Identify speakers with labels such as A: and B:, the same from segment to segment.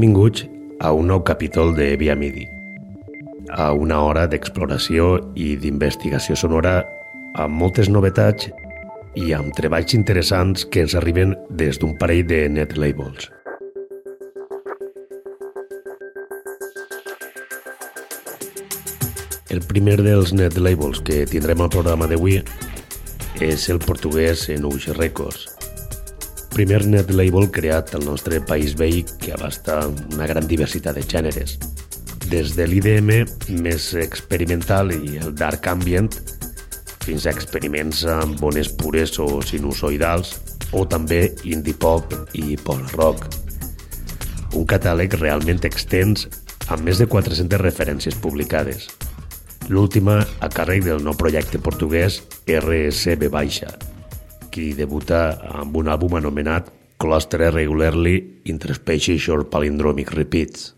A: Benvinguts a un nou capítol de Via Midi, a una hora d'exploració i d'investigació sonora amb moltes novetats i amb treballs interessants que ens arriben des d'un parell de net labels. El primer dels net labels que tindrem al programa d'avui és el portuguès Enouge Records, primer net label creat al nostre país veí que abasta una gran diversitat de gèneres. Des de l'IDM més experimental i el dark ambient fins a experiments amb bones pures o sinusoidals o també indie pop i pop rock. Un catàleg realment extens amb més de 400 referències publicades. L'última a càrrec del nou projecte portuguès RSB Baixa, qui debuta amb un àlbum anomenat Cluster Regularly Interspecies or Palindromic Repeats.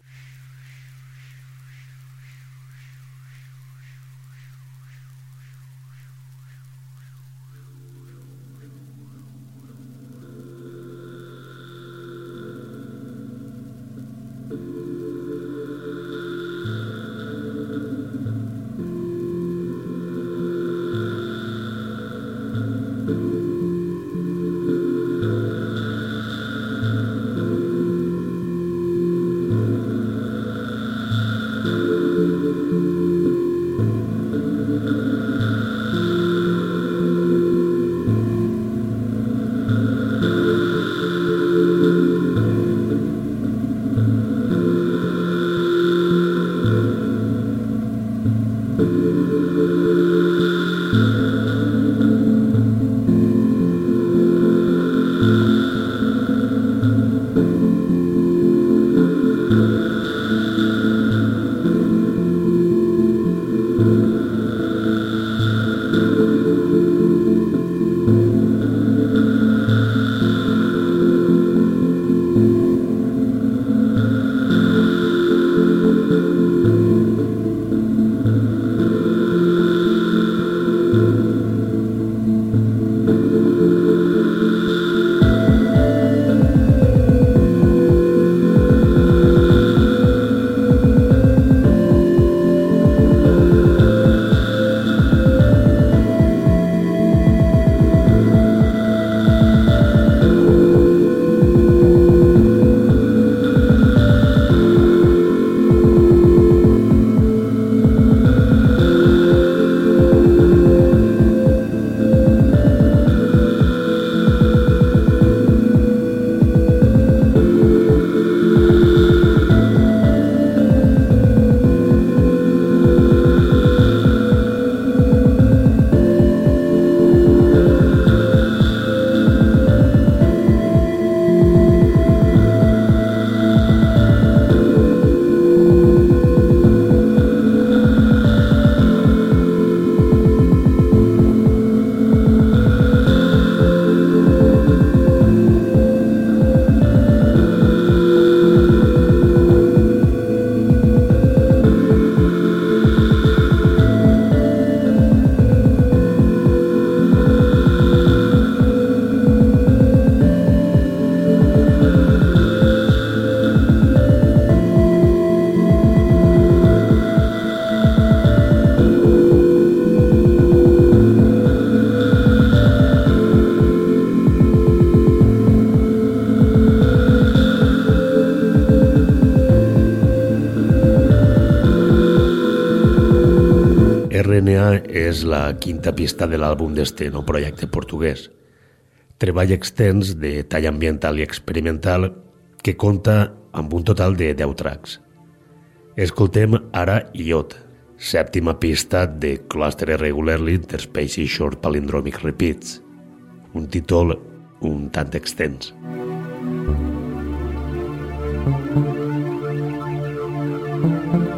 A: RNA és la quinta pista de l'àlbum d'este nou projecte portuguès. treball extens de tall ambiental i experimental que compta amb un total de 10 tracks. Escoltem ara Iot, sèptima pista de Cluster Irregularly Interspace Short Palindromic Repeats, un títol un tant extens. Thank you.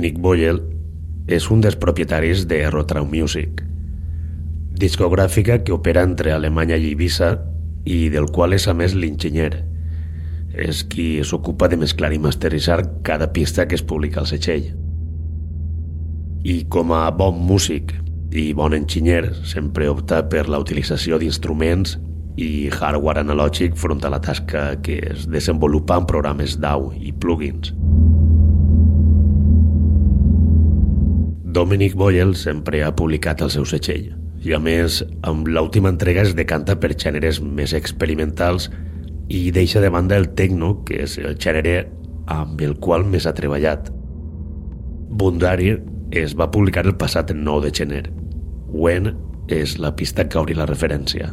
A: Dominic Boyel és un dels propietaris de Rotraum Music, discogràfica que opera entre Alemanya i Ibiza i del qual és a més l'enginyer. És qui s'ocupa de mesclar i masteritzar cada pista que es publica al setxell. I com a bon músic i bon enginyer sempre opta per la utilització d'instruments i hardware analògic front a la tasca que es desenvolupa en programes DAW i plugins. Dominic Boyle sempre ha publicat el seu setxell i, a més, amb l'última entrega es decanta per gèneres més experimentals i deixa de banda el techno, que és el gènere amb el qual més ha treballat. Bundari es va publicar el passat 9 de gener. When és la pista que obri la referència.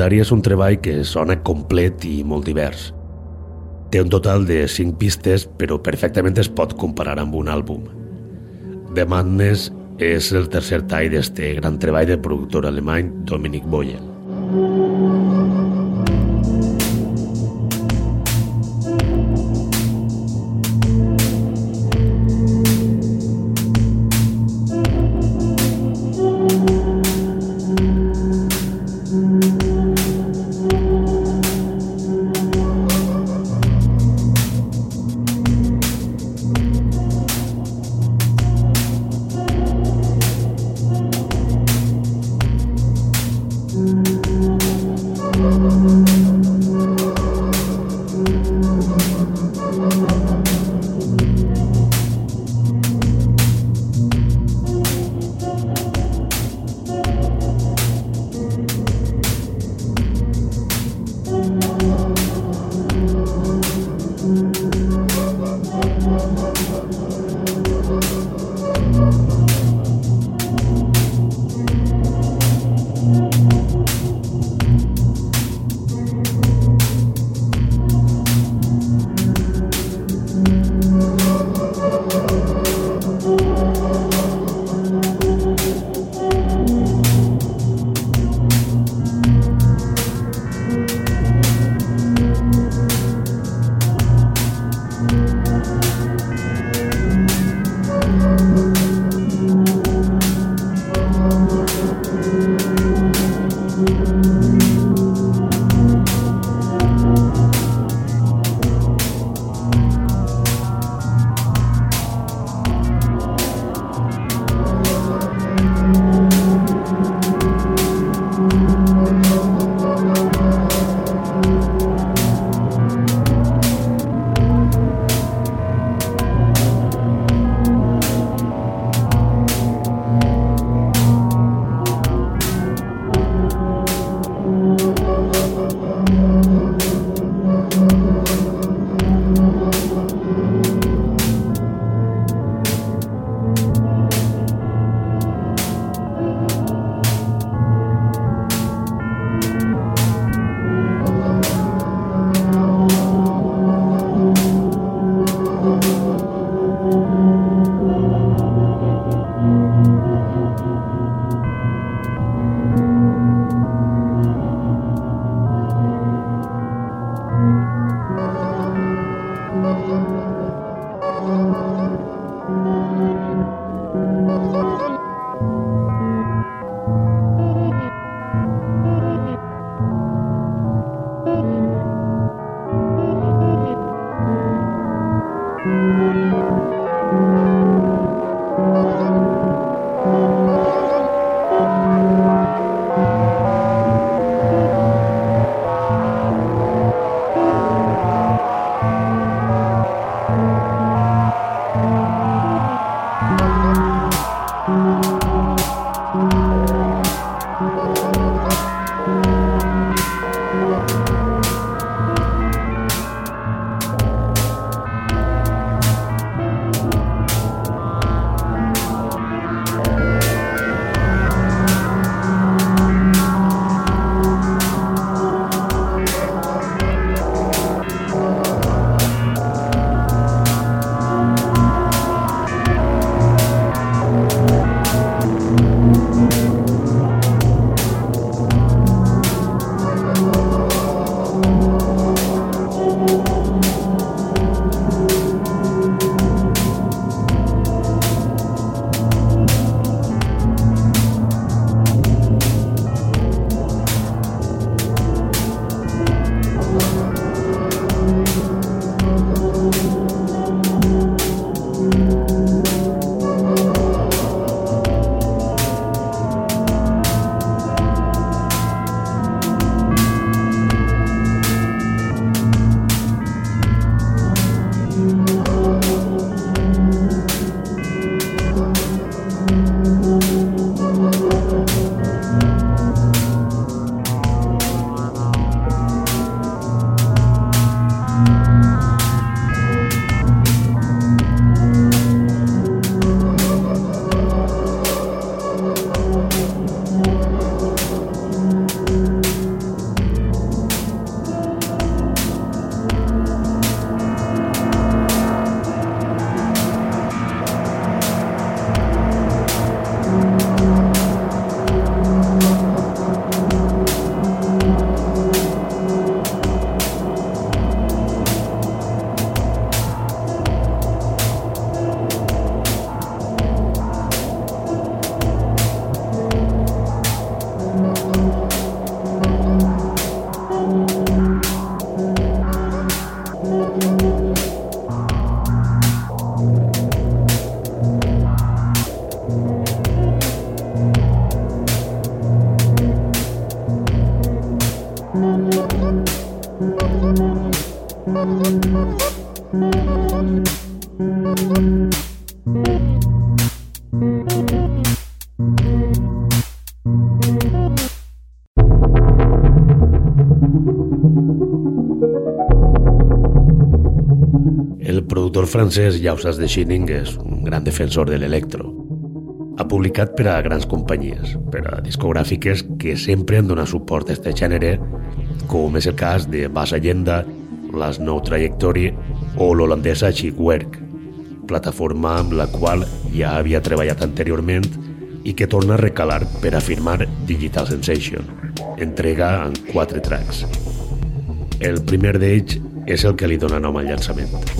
A: Secundari és un treball que sona complet i molt divers. Té un total de 5 pistes, però perfectament es pot comparar amb un àlbum. The Madness és el tercer tall d'este gran treball del productor alemany Dominic Boyen. Francès Jausas de Shining és un gran defensor de l'electro. Ha publicat per a grans companyies, per a discogràfiques que sempre han donat suport a aquest gènere, com és el cas de Bass Agenda, la Snow Trajectory o l'holandesa Chic Work, plataforma amb la qual ja havia treballat anteriorment i que torna a recalar per a firmar Digital Sensation, entrega en quatre tracks. El primer d'ells és el que li dona nom al llançament.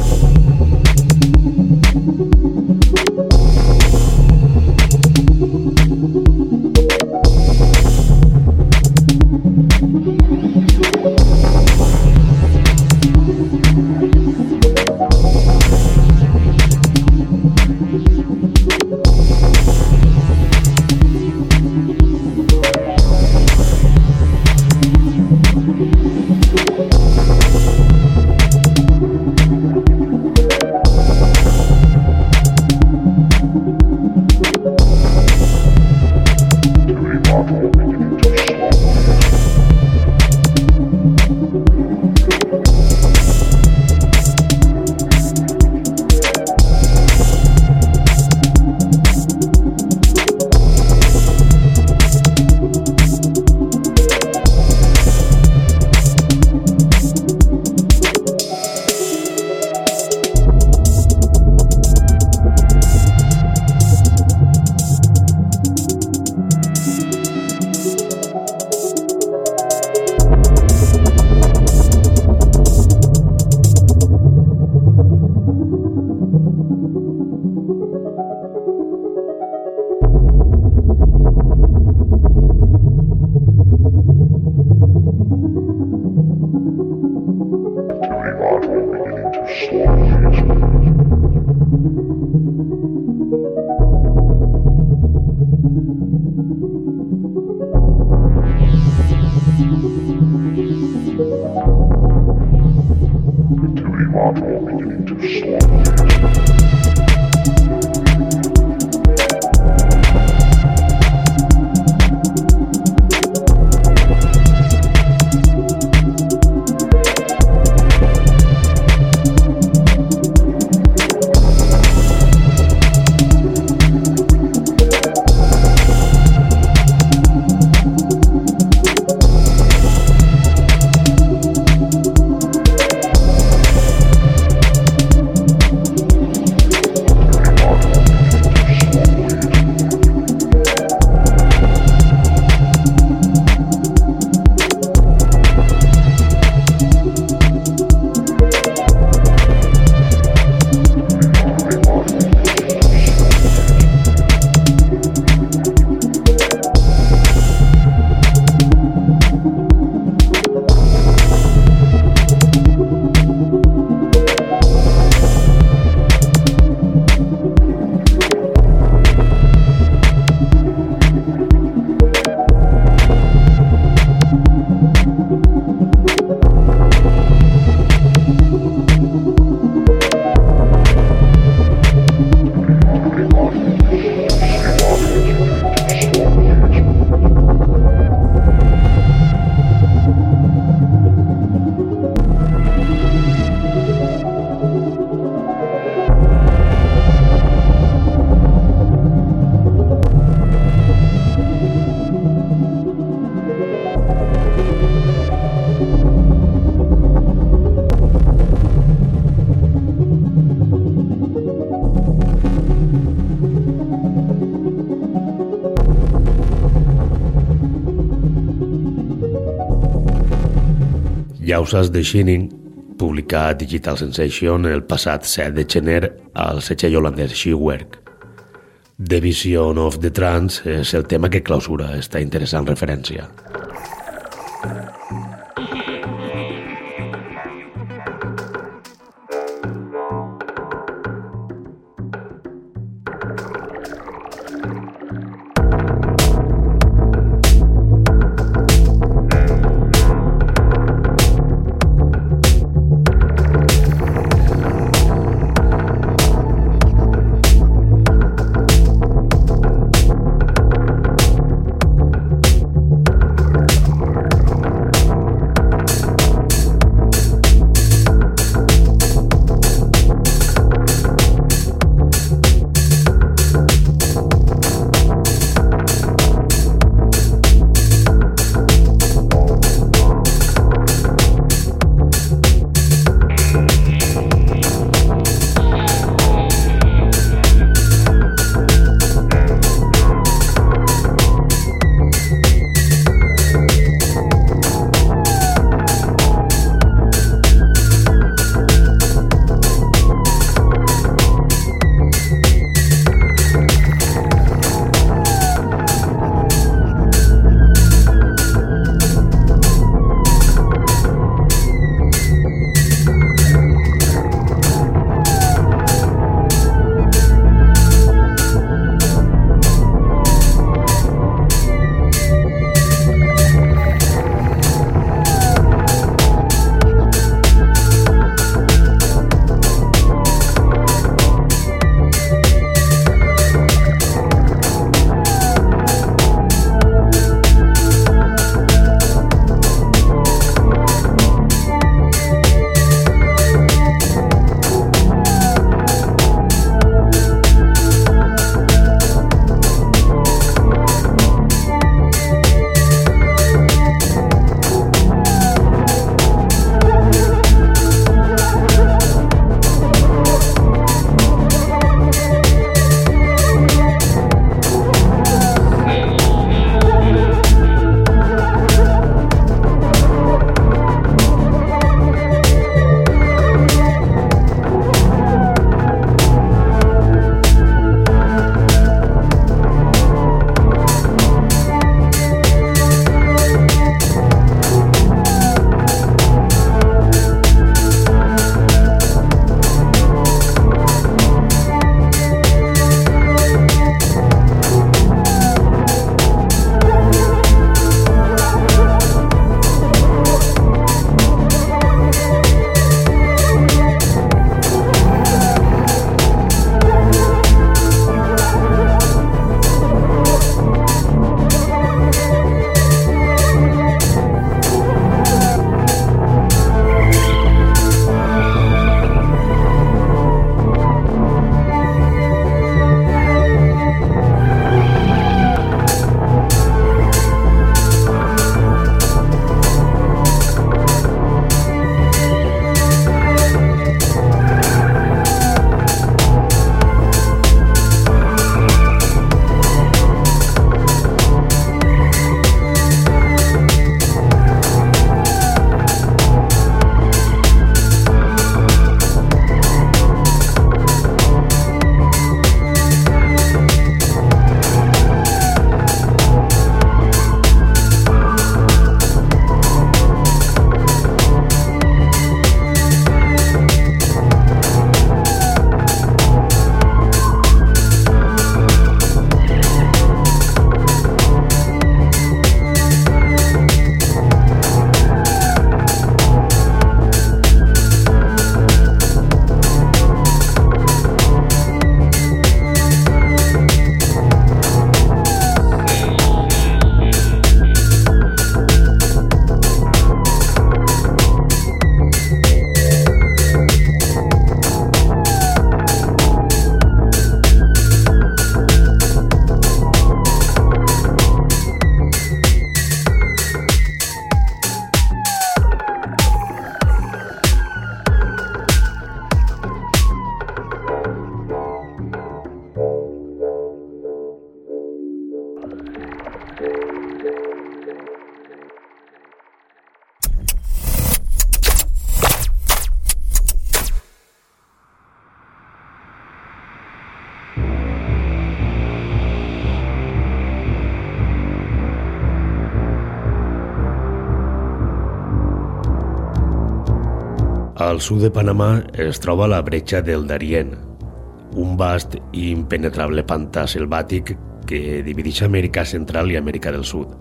A: Llausas de Shining publicà Digital Sensation el passat 7 de gener al setxell holandès Shework. The Vision of the Trance és el tema que clausura esta interessant referència. Sud de Panamà es troba la bretxa del Darien, un vast i impenetrable pantà selvàtic que divideix Amèrica Central i Amèrica del Sud.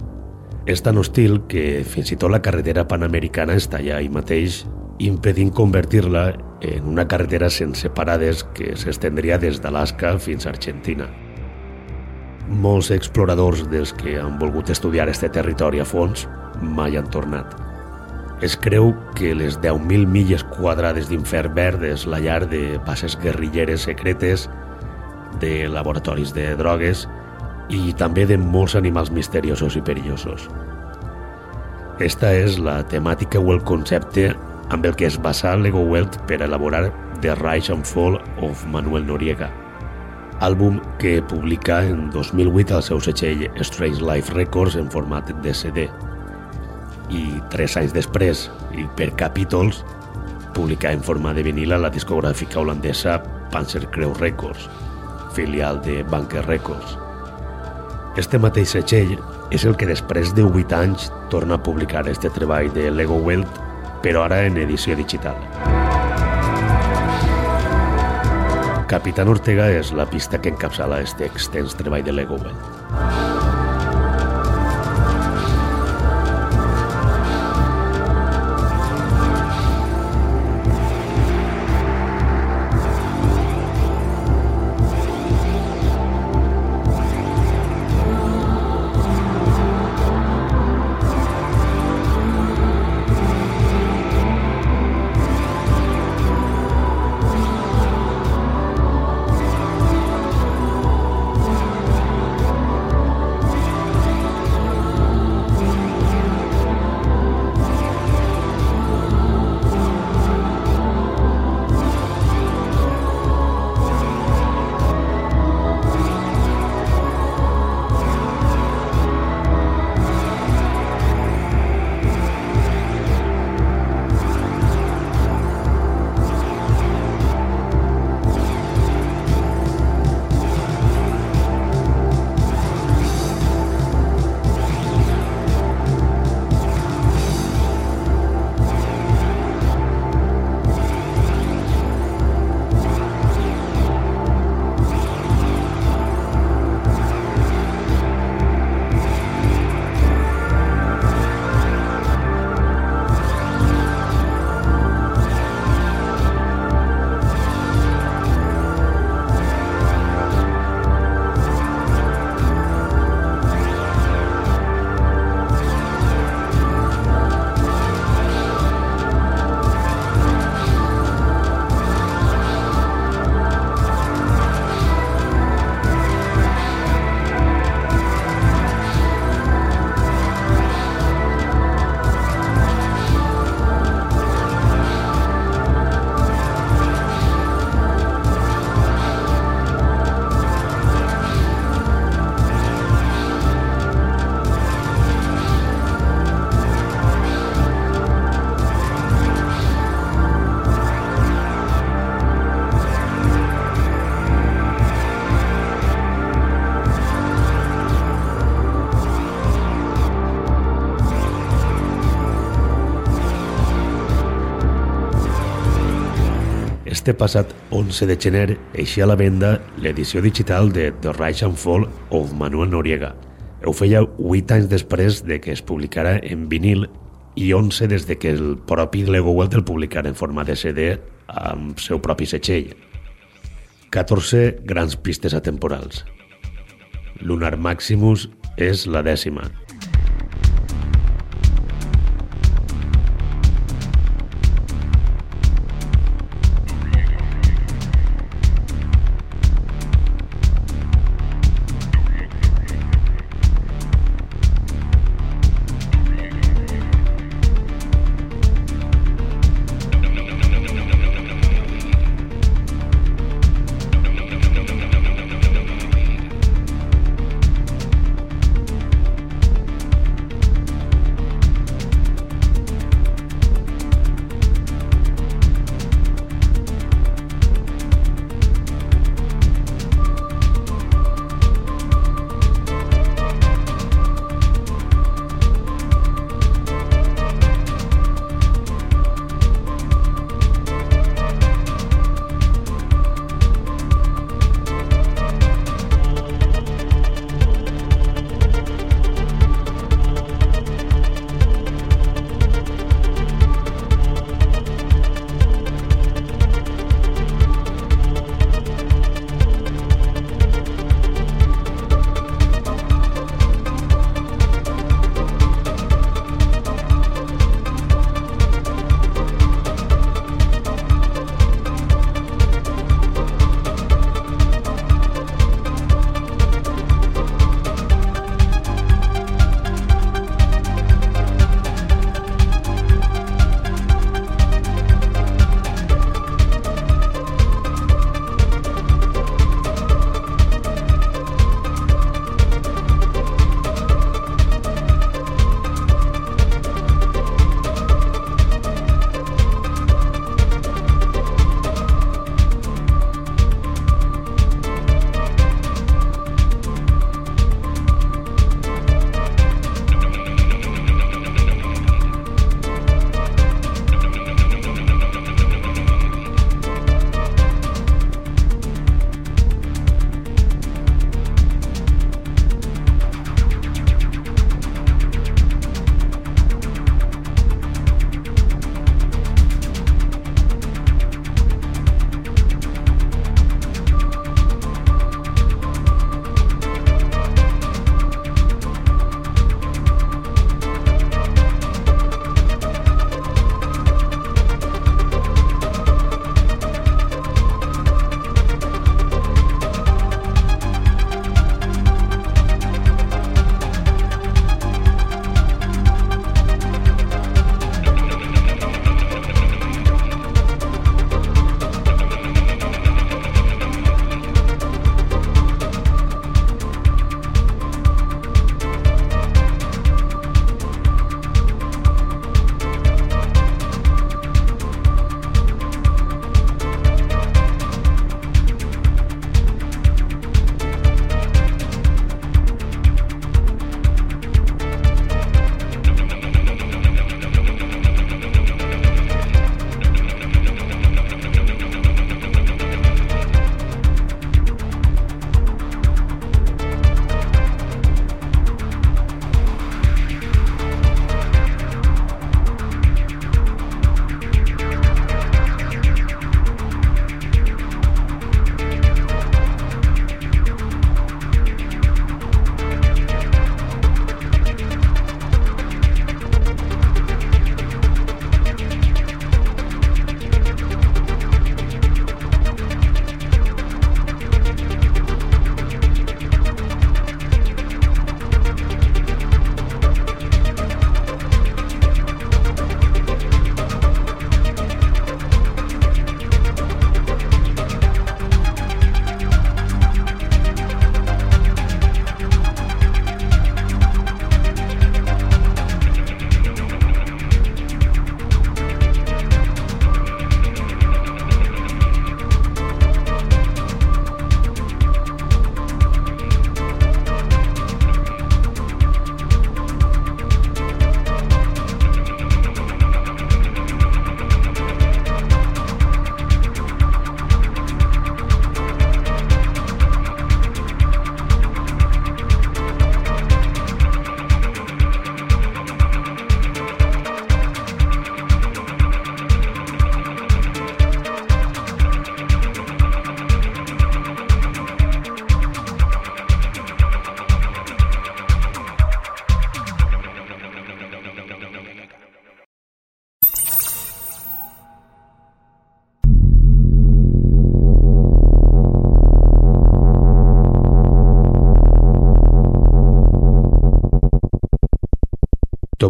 A: És tan hostil que fins i tot la carretera panamericana està allà i mateix, impedint convertir-la en una carretera sense parades que s'estendria des d'Alaska fins a Argentina. Molts exploradors dels que han volgut estudiar este territori a fons mai han tornat. Es creu que les 10.000 milles quadrades d'infern verd és la llar de bases guerrilleres secretes, de laboratoris de drogues i també de molts animals misteriosos i perillosos. Esta és la temàtica o el concepte amb el que es basa Lego Welt per elaborar The Rise and Fall of Manuel Noriega, àlbum que publica en 2008 al seu setxell Strange Life Records en format de CD i tres anys després, i per capítols, publicar en forma de vinil a la discogràfica holandesa Panzer Creu Records, filial de Banker Records. Este mateix setxell és el que després de 8 anys torna a publicar este treball de Lego Welt, però ara en edició digital. Capitán Ortega és la pista que encapçala este extens treball de Lego Welt. Este passat 11 de gener eixia a la venda l'edició digital de The Rise and Fall of Manuel Noriega. Ho feia 8 anys després de que es publicara en vinil i 11 des de que el propi Lego Welt el publicara en forma de CD amb seu propi setxell. 14 grans pistes atemporals. Lunar Maximus és la dècima,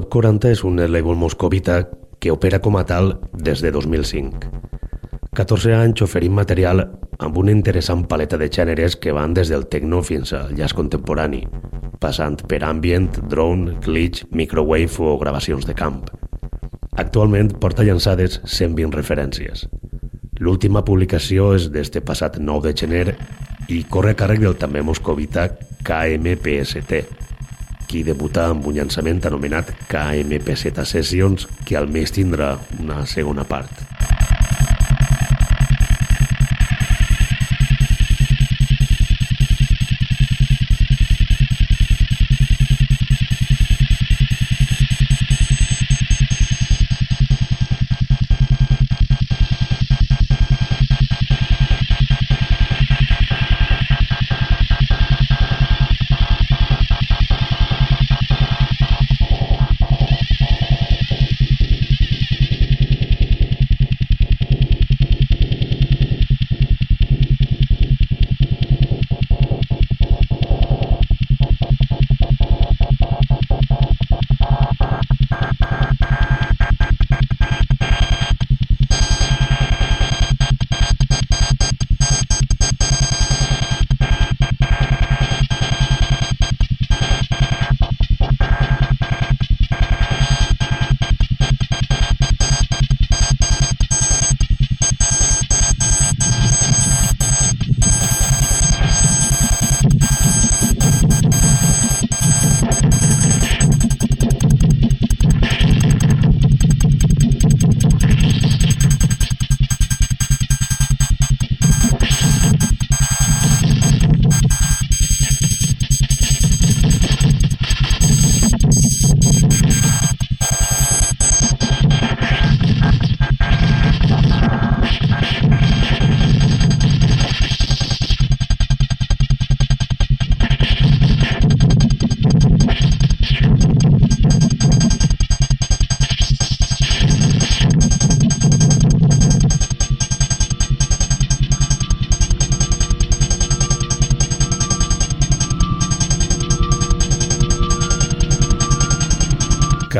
A: 40 és un label moscovita que opera com a tal des de 2005. 14 anys oferint material amb una interessant paleta de gèneres que van des del techno fins al jazz contemporani, passant per ambient, drone, glitch, microwave o gravacions de camp. Actualment porta llançades 120 referències. L'última publicació és d'este passat 9 de gener i corre a càrrec del també moscovita KMPST, qui debuta amb un llançament anomenat KMPZ Sessions, que al mes tindrà una segona part.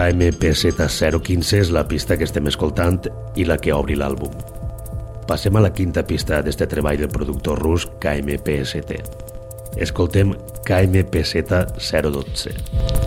A: KMPZ015 és la pista que estem escoltant i la que obri l'àlbum. Passem a la quinta pista d'este treball del productor rus KMPST. Escoltem KMPZ012.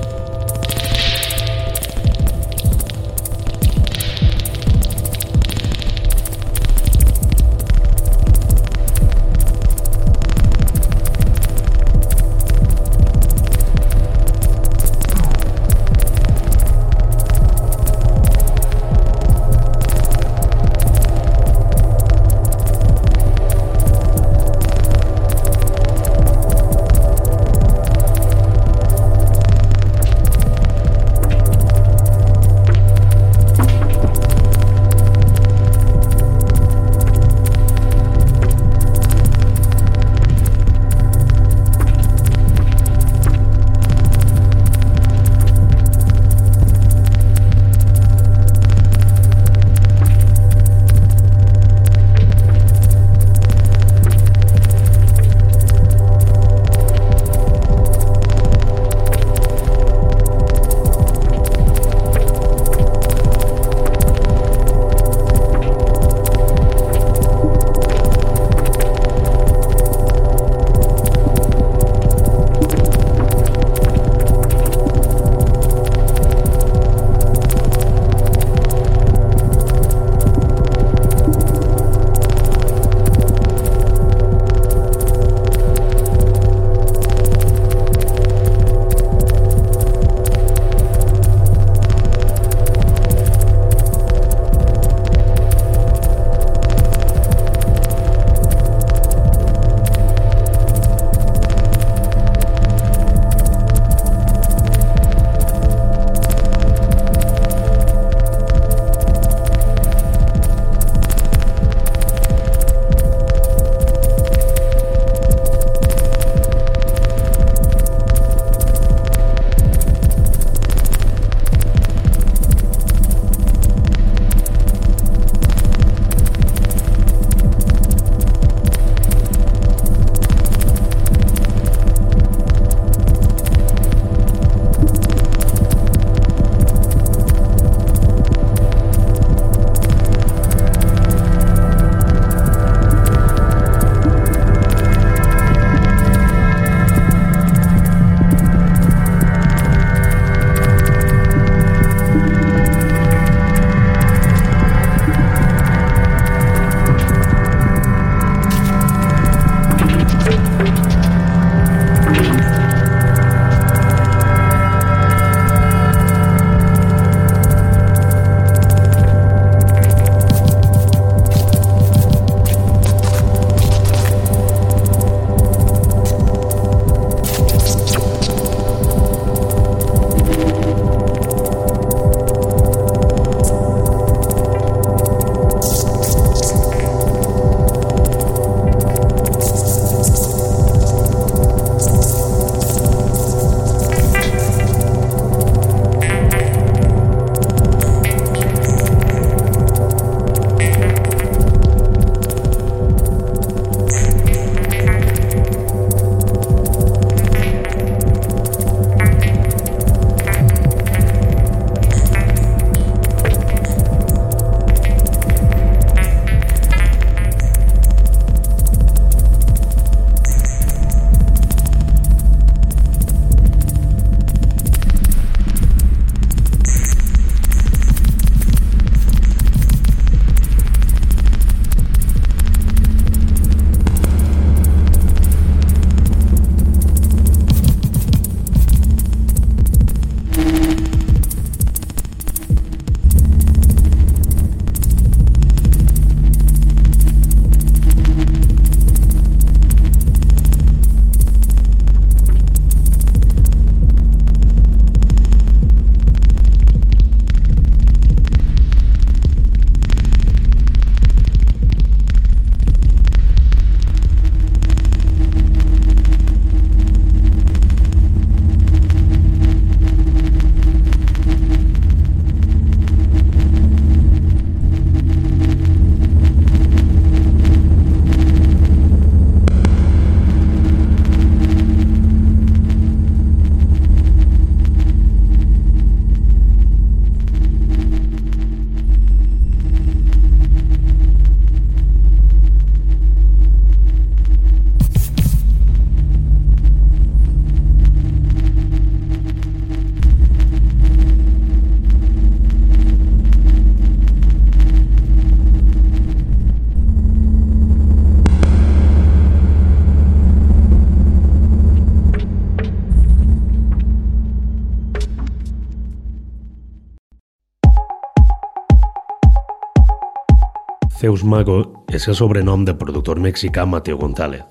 A: Zeus Mago és el sobrenom del productor mexicà Mateo González,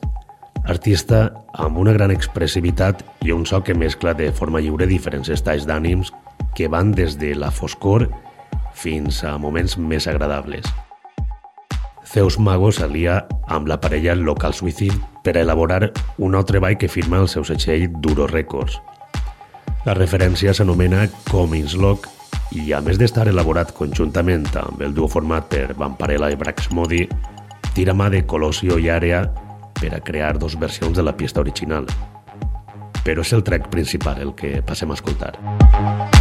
A: artista amb una gran expressivitat i un so que mescla de forma lliure diferents estalls d'ànims que van des de la foscor fins a moments més agradables. Zeus Mago s'alia amb la parella Local Suicide per elaborar un nou treball que firma el seu setxell Duro Records. La referència s'anomena Comings Lock i a més d'estar elaborat conjuntament amb el duo format per Vampirella i Braxmodi, tira mà de Colosio i Àrea per a crear dos versions de la pista original. Però és el track principal el que passem a escoltar.
B: Kommen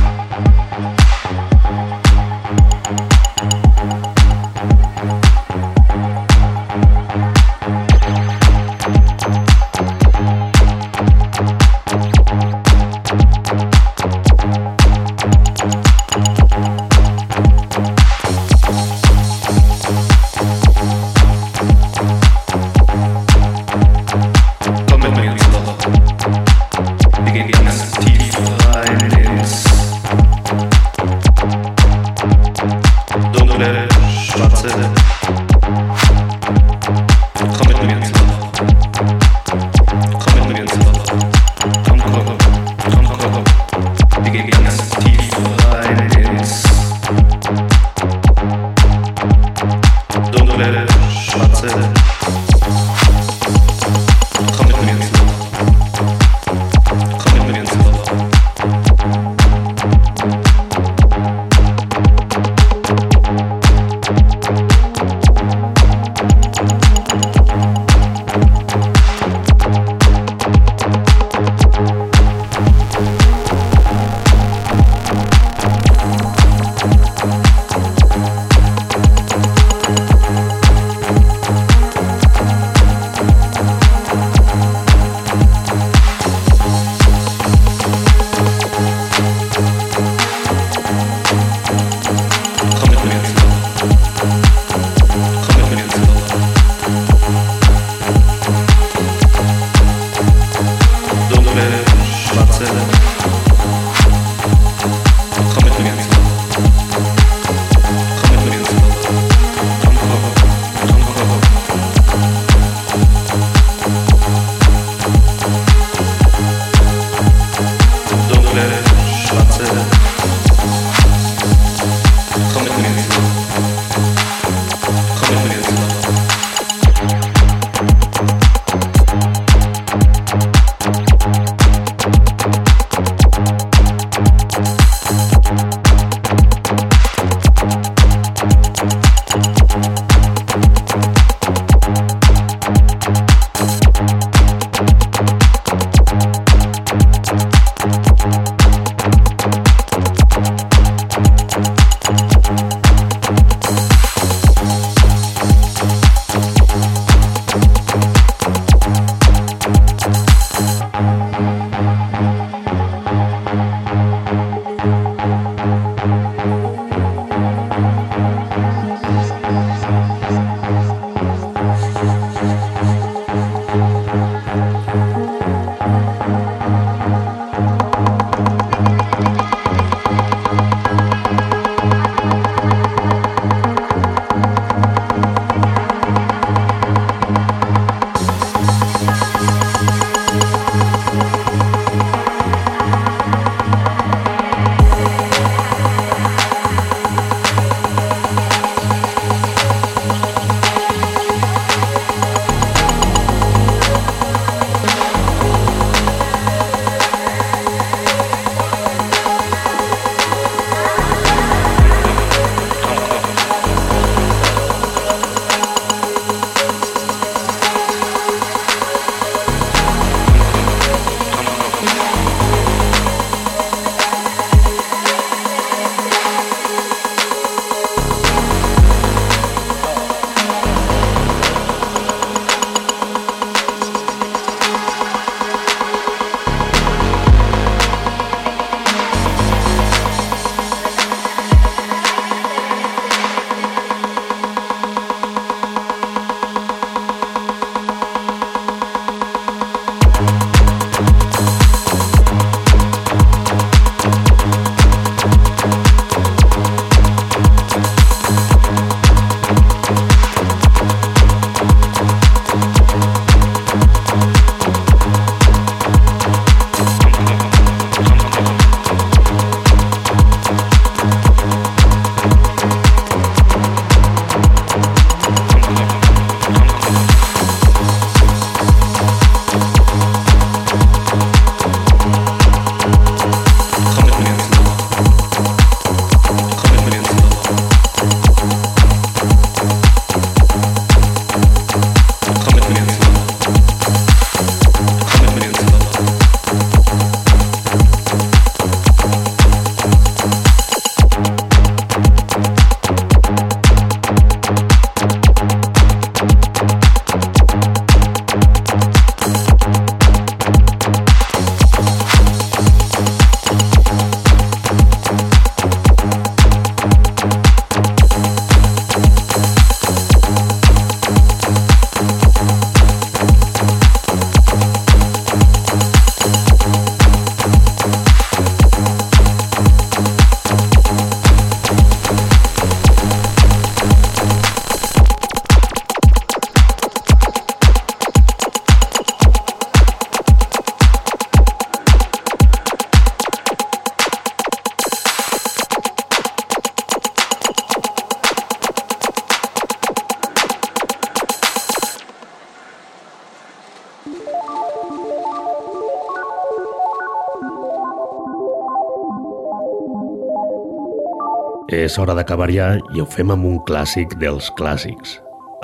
A: És hora d'acabar ja i ho fem amb un clàssic dels clàssics,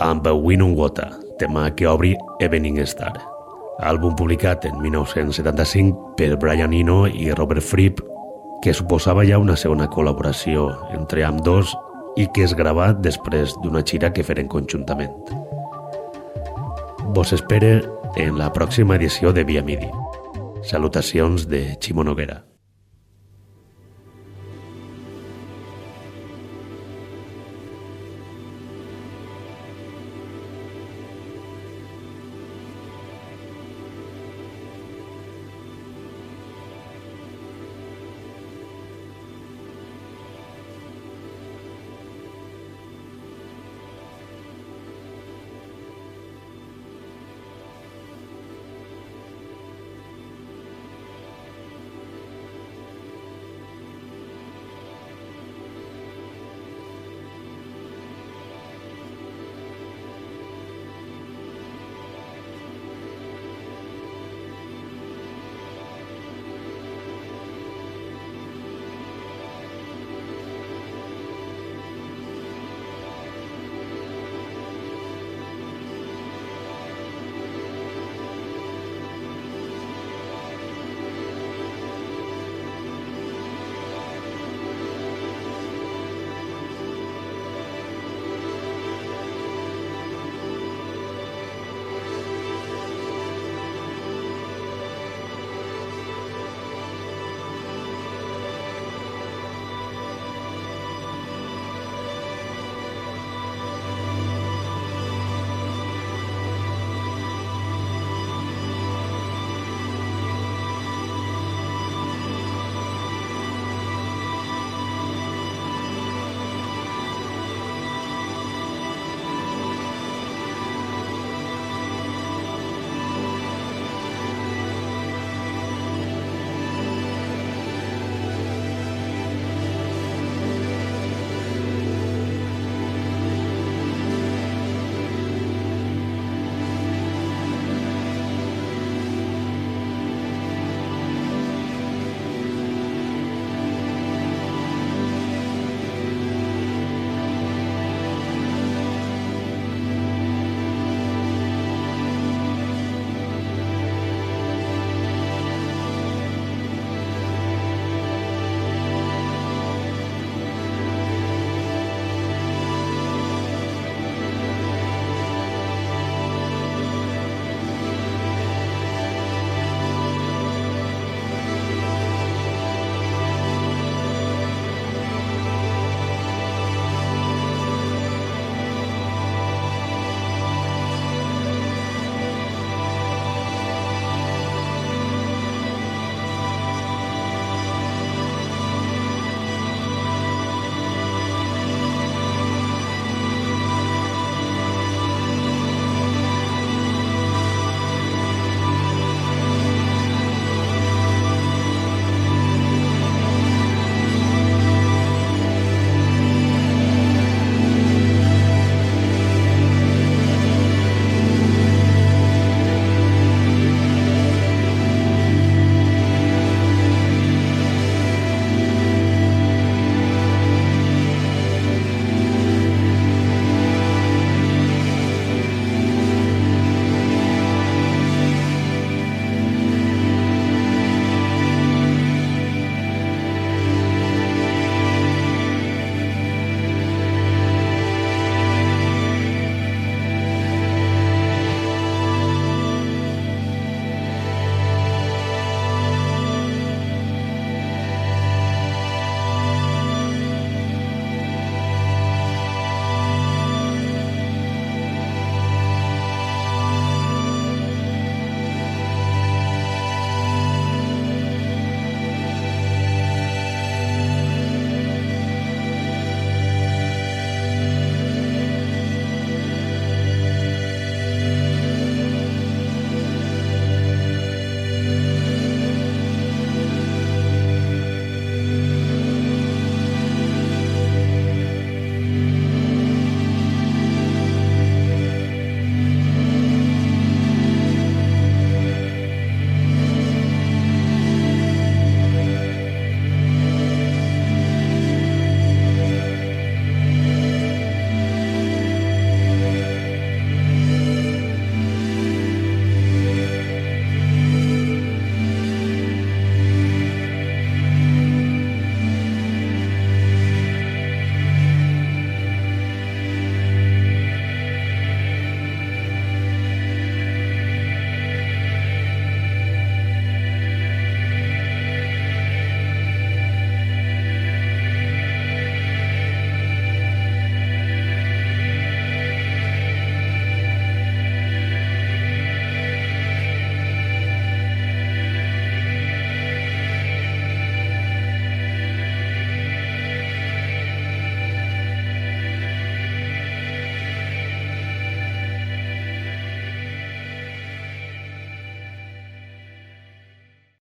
A: amb Wind on Water, tema que obri Evening Star. Àlbum publicat en 1975 per Brian Eno i Robert Fripp, que suposava ja una segona col·laboració entre amb dos i que és gravat després d'una gira que feren conjuntament. Vos espere en la pròxima edició de Via Midi. Salutacions de Ximo Noguera.